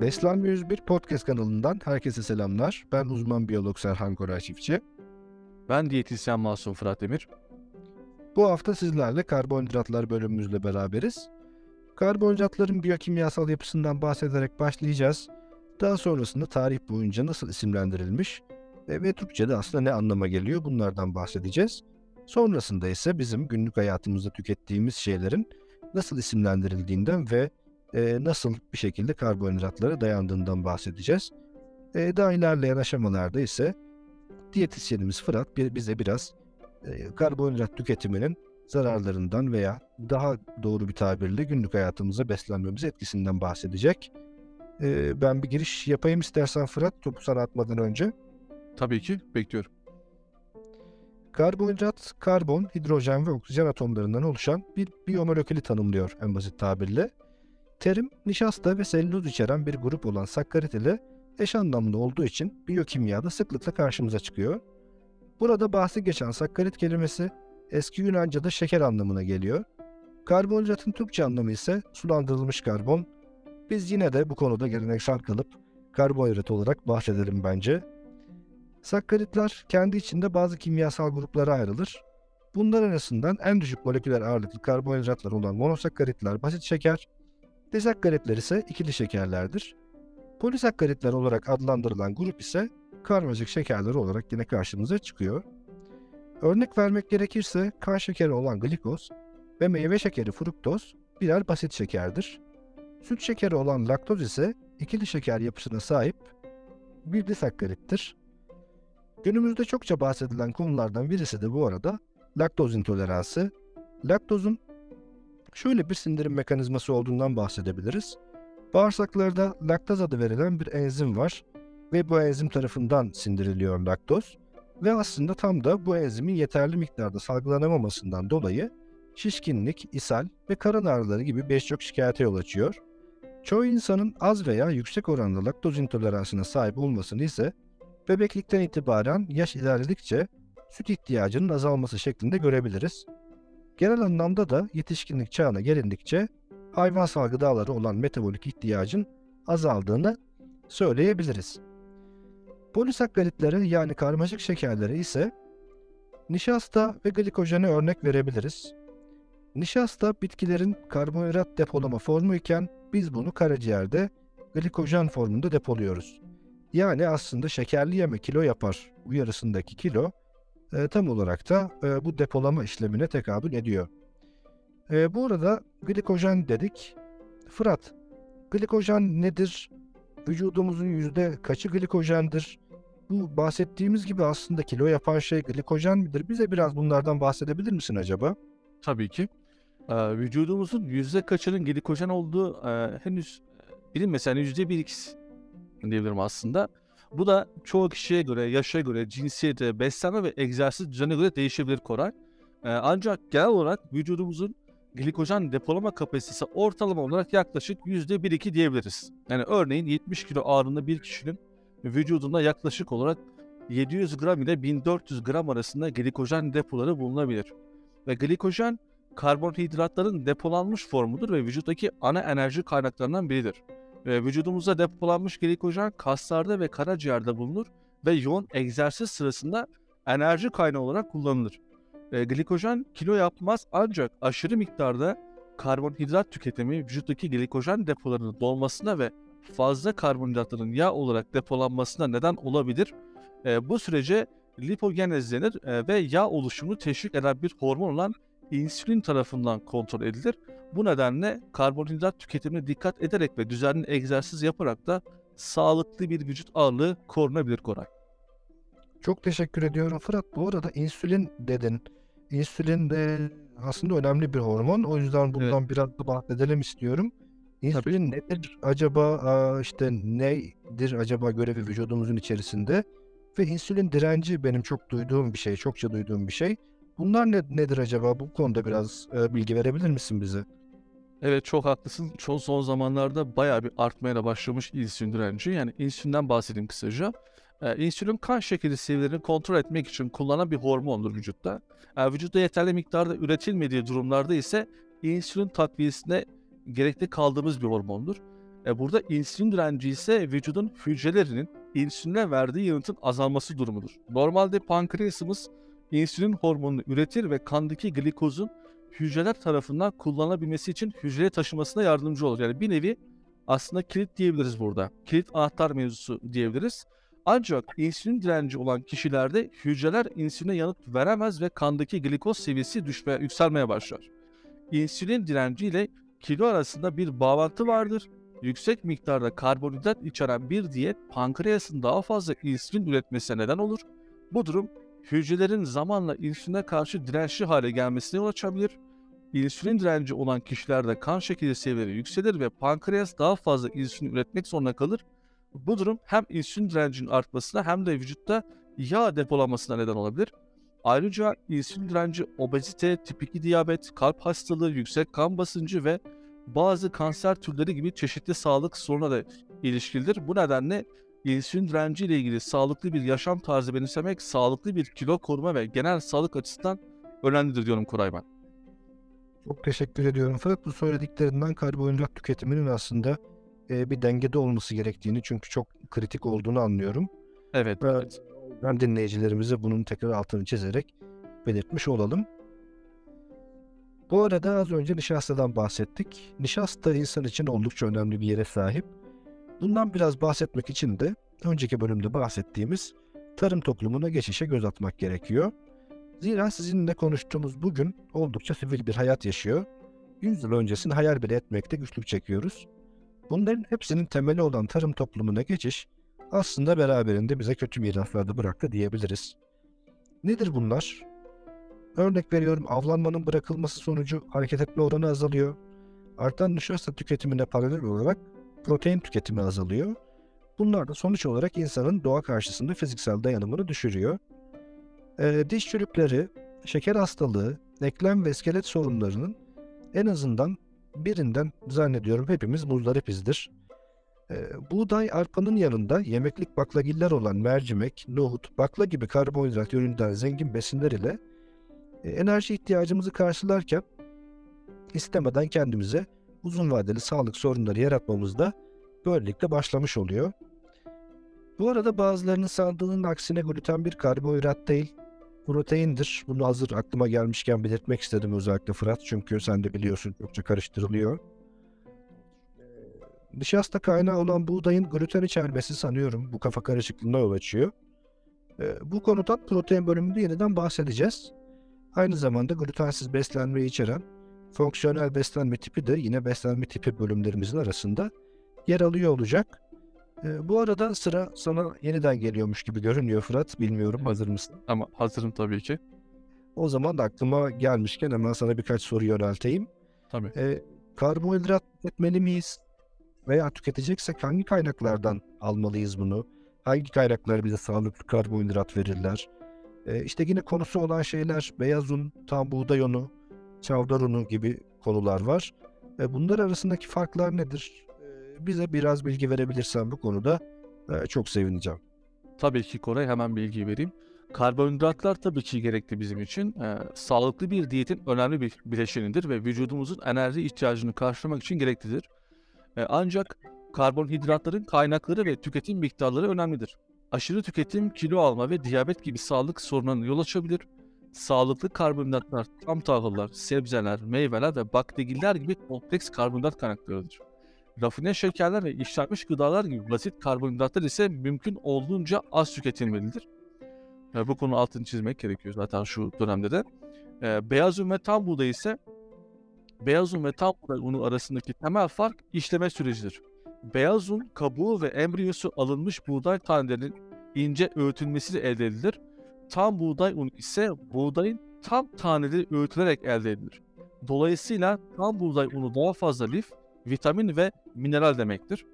Beslenme 101 podcast kanalından herkese selamlar. Ben uzman biyolog Serhan Koray Çiftçi. Ben diyetisyen Masum Fırat Demir. Bu hafta sizlerle karbonhidratlar bölümümüzle beraberiz. Karbonhidratların biyokimyasal yapısından bahsederek başlayacağız. Daha sonrasında tarih boyunca nasıl isimlendirilmiş ve, ve Türkçe'de aslında ne anlama geliyor bunlardan bahsedeceğiz. Sonrasında ise bizim günlük hayatımızda tükettiğimiz şeylerin nasıl isimlendirildiğinden ve e, nasıl bir şekilde karbonhidratlara dayandığından bahsedeceğiz. E, daha ilerleyen aşamalarda ise diyetisyenimiz Fırat bir, bize biraz e, karbonhidrat tüketiminin zararlarından veya daha doğru bir tabirle günlük hayatımıza beslenmemiz etkisinden bahsedecek. E, ben bir giriş yapayım istersen Fırat topu sana atmadan önce. Tabii ki bekliyorum. Karbonhidrat, karbon, hidrojen ve oksijen atomlarından oluşan bir biyomolekülü tanımlıyor en basit tabirle. Terim, nişasta ve selüloz içeren bir grup olan sakkarit ile eş anlamlı olduğu için biyokimyada sıklıkla karşımıza çıkıyor. Burada bahsi geçen sakkarit kelimesi eski Yunanca'da şeker anlamına geliyor. Karbonhidratın Türkçe anlamı ise sulandırılmış karbon. Biz yine de bu konuda geleneksel kalıp karbonhidrat olarak bahsedelim bence. Sakkaritler kendi içinde bazı kimyasal gruplara ayrılır. Bunlar arasından en düşük moleküler ağırlıklı karbonhidratlar olan monosakkaritler basit şeker, disakkaritler ise ikili şekerlerdir. Polisakkaritler olarak adlandırılan grup ise karmaşık şekerler olarak yine karşımıza çıkıyor. Örnek vermek gerekirse kan şekeri olan glikoz ve meyve şekeri fruktoz birer basit şekerdir. Süt şekeri olan laktoz ise ikili şeker yapısına sahip bir disakkarittir. Günümüzde çokça bahsedilen konulardan birisi de bu arada laktoz intoleransı. Laktozun şöyle bir sindirim mekanizması olduğundan bahsedebiliriz. Bağırsaklarda laktaz adı verilen bir enzim var ve bu enzim tarafından sindiriliyor laktoz ve aslında tam da bu enzimin yeterli miktarda salgılanamamasından dolayı şişkinlik, ishal ve karın ağrıları gibi birçok şikayete yol açıyor. Çoğu insanın az veya yüksek oranda laktoz intoleransına sahip olmasını ise bebeklikten itibaren yaş ilerledikçe süt ihtiyacının azalması şeklinde görebiliriz. Genel anlamda da yetişkinlik çağına gelindikçe hayvansal gıdaları olan metabolik ihtiyacın azaldığını söyleyebiliriz. Polisakkaritleri yani karmaşık şekerleri ise nişasta ve glikojene örnek verebiliriz. Nişasta bitkilerin karbonhidrat depolama formu iken biz bunu karaciğerde glikojen formunda depoluyoruz. Yani aslında şekerli yeme kilo yapar uyarısındaki kilo e, tam olarak da e, bu depolama işlemine tekabül ediyor. E, bu arada glikojen dedik. Fırat, glikojen nedir? Vücudumuzun yüzde kaçı glikojendir? Bu bahsettiğimiz gibi aslında kilo yapan şey glikojen midir? Bize biraz bunlardan bahsedebilir misin acaba? Tabii ki. Ee, vücudumuzun yüzde kaçının glikojen olduğu e, henüz bilinmese yani yüzde bir ikisi diyebilirim aslında. Bu da çoğu kişiye göre, yaşa göre, cinsiyete, beslenme ve egzersiz düzenine göre değişebilir Koray. Ee, ancak genel olarak vücudumuzun glikojen depolama kapasitesi ortalama olarak yaklaşık %1-2 diyebiliriz. Yani örneğin 70 kilo ağırlığında bir kişinin vücudunda yaklaşık olarak 700 gram ile 1400 gram arasında glikojen depoları bulunabilir. Ve glikojen karbonhidratların depolanmış formudur ve vücuttaki ana enerji kaynaklarından biridir. Ve vücudumuzda depolanmış glikojen kaslarda ve karaciğerde bulunur ve yoğun egzersiz sırasında enerji kaynağı olarak kullanılır. E, glikojen kilo yapmaz ancak aşırı miktarda karbonhidrat tüketimi vücuttaki glikojen depolarının dolmasına ve fazla karbonhidratların yağ olarak depolanmasına neden olabilir. E, bu sürece lipogenez denir e, ve yağ oluşumunu teşvik eden bir hormon olan insülin tarafından kontrol edilir. Bu nedenle karbonhidrat tüketimine dikkat ederek ve düzenli egzersiz yaparak da sağlıklı bir vücut ağırlığı korunabilir Koray. Çok teşekkür ediyorum Fırat. Bu arada insülin dedin. İnsülin de aslında önemli bir hormon. O yüzden bundan evet. biraz da bahsedelim istiyorum. İnsülin Tabii. nedir acaba işte nedir acaba görevi vücudumuzun içerisinde? Ve insülin direnci benim çok duyduğum bir şey, çokça duyduğum bir şey. Bunlar ne, nedir acaba? Bu konuda biraz e, bilgi verebilir misin bize? Evet çok haklısın. Çok son zamanlarda bayağı bir artmaya da başlamış insülin direnci. Yani insülinden bahsedeyim kısaca. Ee, insülin kan şekeri seviyelerini kontrol etmek için kullanılan bir hormondur vücutta. Ee, vücutta yeterli miktarda üretilmediği durumlarda ise insülin takviyesine gerekli kaldığımız bir hormondur. E, burada insülin direnci ise vücudun hücrelerinin insüline verdiği yanıtın azalması durumudur. Normalde pankreasımız insülin hormonunu üretir ve kandaki glikozun hücreler tarafından kullanılabilmesi için hücreye taşımasına yardımcı olur. Yani bir nevi aslında kilit diyebiliriz burada. Kilit anahtar mevzusu diyebiliriz. Ancak insülin direnci olan kişilerde hücreler insüline yanıt veremez ve kandaki glikoz seviyesi düşmeye, yükselmeye başlar. İnsülin direnci ile kilo arasında bir bağlantı vardır. Yüksek miktarda karbonhidrat içeren bir diyet pankreasın daha fazla insülin üretmesine neden olur. Bu durum hücrelerin zamanla insüline karşı dirençli hale gelmesine yol açabilir. İnsülin direnci olan kişilerde kan şekeri seviyeleri yükselir ve pankreas daha fazla insülin üretmek zorunda kalır. Bu durum hem insülin direncinin artmasına hem de vücutta yağ depolanmasına neden olabilir. Ayrıca insülin direnci obezite, tip 2 diyabet, kalp hastalığı, yüksek kan basıncı ve bazı kanser türleri gibi çeşitli sağlık sorununa da ilişkilidir. Bu nedenle insülin direnci ile ilgili sağlıklı bir yaşam tarzı benimsemek, sağlıklı bir kilo koruma ve genel sağlık açısından önemlidir diyorum Koray ben. Çok teşekkür ediyorum. Fakat bu söylediklerinden karbonhidrat tüketiminin aslında e, bir dengede olması gerektiğini çünkü çok kritik olduğunu anlıyorum. Evet. Ve evet. ben dinleyicilerimize bunun tekrar altını çizerek belirtmiş olalım. Bu arada az önce nişastadan bahsettik. Nişasta insan için oldukça önemli bir yere sahip. Bundan biraz bahsetmek için de önceki bölümde bahsettiğimiz tarım toplumuna geçişe göz atmak gerekiyor. Zira sizinle konuştuğumuz bugün oldukça sivil bir hayat yaşıyor. 100 yıl öncesini hayal bile etmekte güçlük çekiyoruz. Bunların hepsinin temeli olan tarım toplumuna geçiş aslında beraberinde bize kötü miraslar da bıraktı diyebiliriz. Nedir bunlar? Örnek veriyorum avlanmanın bırakılması sonucu hareket etme oranı azalıyor. Artan nişasta tüketimine paralel olarak protein tüketimi azalıyor. Bunlar da sonuç olarak insanın doğa karşısında fiziksel dayanımını düşürüyor. Ee, diş çürükleri, şeker hastalığı, eklem ve iskelet sorunlarının en azından birinden zannediyorum hepimiz muzdaripizdir. Ee, buğday arpanın yanında yemeklik baklagiller olan mercimek, nohut, bakla gibi karbonhidrat yönünden zengin besinler ile e, enerji ihtiyacımızı karşılarken istemeden kendimize uzun vadeli sağlık sorunları yaratmamız da böylelikle başlamış oluyor. Bu arada bazılarının sandığının aksine gluten bir karbonhidrat değil, proteindir. Bunu hazır aklıma gelmişken belirtmek istedim özellikle Fırat çünkü sen de biliyorsun çokça karıştırılıyor. Nişasta kaynağı olan buğdayın gluten içermesi sanıyorum bu kafa karışıklığına yol açıyor. Ee, bu konudan protein bölümünde yeniden bahsedeceğiz. Aynı zamanda glutensiz beslenmeyi içeren fonksiyonel beslenme tipi de yine beslenme tipi bölümlerimizin arasında yer alıyor olacak. Ee, bu arada sıra sana yeniden geliyormuş gibi görünüyor Fırat. Bilmiyorum hazır mısın? Ama hazırım tabii ki. O zaman da aklıma gelmişken hemen sana birkaç soru yönelteyim. Tabii. Ee, karbonhidrat tüketmeli miyiz? Veya tüketeceksek hangi kaynaklardan almalıyız bunu? Hangi kaynaklar bize sağlıklı karbonhidrat verirler? Ee, işte yine konusu olan şeyler beyaz un, tam buğday unu, çavdar unu gibi konular var. Ee, bunlar arasındaki farklar nedir? Ee, bize biraz bilgi verebilirsen bu konuda e, çok sevineceğim. Tabii ki Koray hemen bilgi vereyim. Karbonhidratlar tabii ki gerekli bizim için. Ee, sağlıklı bir diyetin önemli bir bileşenidir ve vücudumuzun enerji ihtiyacını karşılamak için gereklidir. Ee, ancak karbonhidratların kaynakları ve tüketim miktarları önemlidir. Aşırı tüketim kilo alma ve diyabet gibi sağlık sorunlarına yol açabilir. Sağlıklı karbonhidratlar tam tahıllar, sebzeler, meyveler ve baklagiller gibi kompleks karbonhidrat kaynaklarıdır. Rafine şekerler ve işlenmiş gıdalar gibi basit karbonhidratlar ise mümkün olduğunca az tüketilmelidir. E, bu konu altını çizmek gerekiyor zaten şu dönemde de. E, beyaz un ve tam buğday ise beyaz un ve tam buğday unu arasındaki temel fark işleme sürecidir. Beyaz un kabuğu ve embriyosu alınmış buğday tanelerinin ince öğütülmesiyle elde edilir. Tam buğday unu ise buğdayın tam taneleri öğütülerek elde edilir. Dolayısıyla tam buğday unu daha fazla lif, vitamin ve mineral demektir.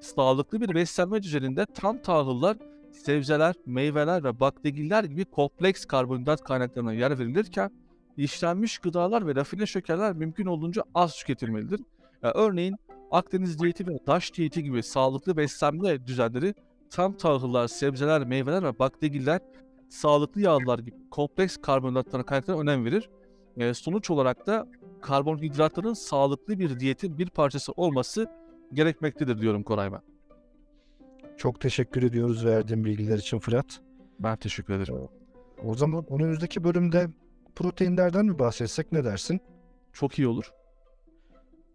Sağlıklı bir beslenme düzeninde tam tahıllar, sebzeler, meyveler ve baklagiller gibi kompleks karbonhidrat kaynaklarına yer verilirken işlenmiş gıdalar ve rafine şekerler mümkün olduğunca az tüketilmelidir. Yani örneğin Akdeniz diyeti ve Daş diyeti gibi sağlıklı beslenme düzenleri tam tahıllar, sebzeler, meyveler ve baklagiller, sağlıklı yağlar gibi kompleks karbonhidratlara kaynaklara önem verir. E, sonuç olarak da karbonhidratların sağlıklı bir diyetin bir parçası olması gerekmektedir diyorum Koray ben. Çok teşekkür ediyoruz verdiğin bilgiler için Fırat. Ben teşekkür ederim. O zaman önümüzdeki bölümde proteinlerden mi bahsetsek ne dersin? Çok iyi olur.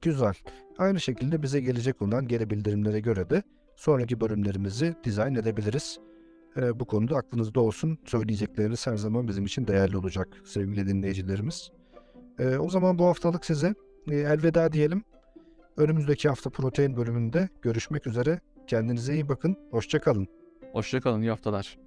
Güzel. Aynı şekilde bize gelecek olan geri bildirimlere göre de sonraki bölümlerimizi dizayn edebiliriz. Ee, bu konuda aklınızda olsun. Söyleyecekleriniz her zaman bizim için değerli olacak sevgili dinleyicilerimiz. Ee, o zaman bu haftalık size e, elveda diyelim. Önümüzdeki hafta protein bölümünde görüşmek üzere. Kendinize iyi bakın. Hoşça kalın. Hoşçakalın. iyi haftalar.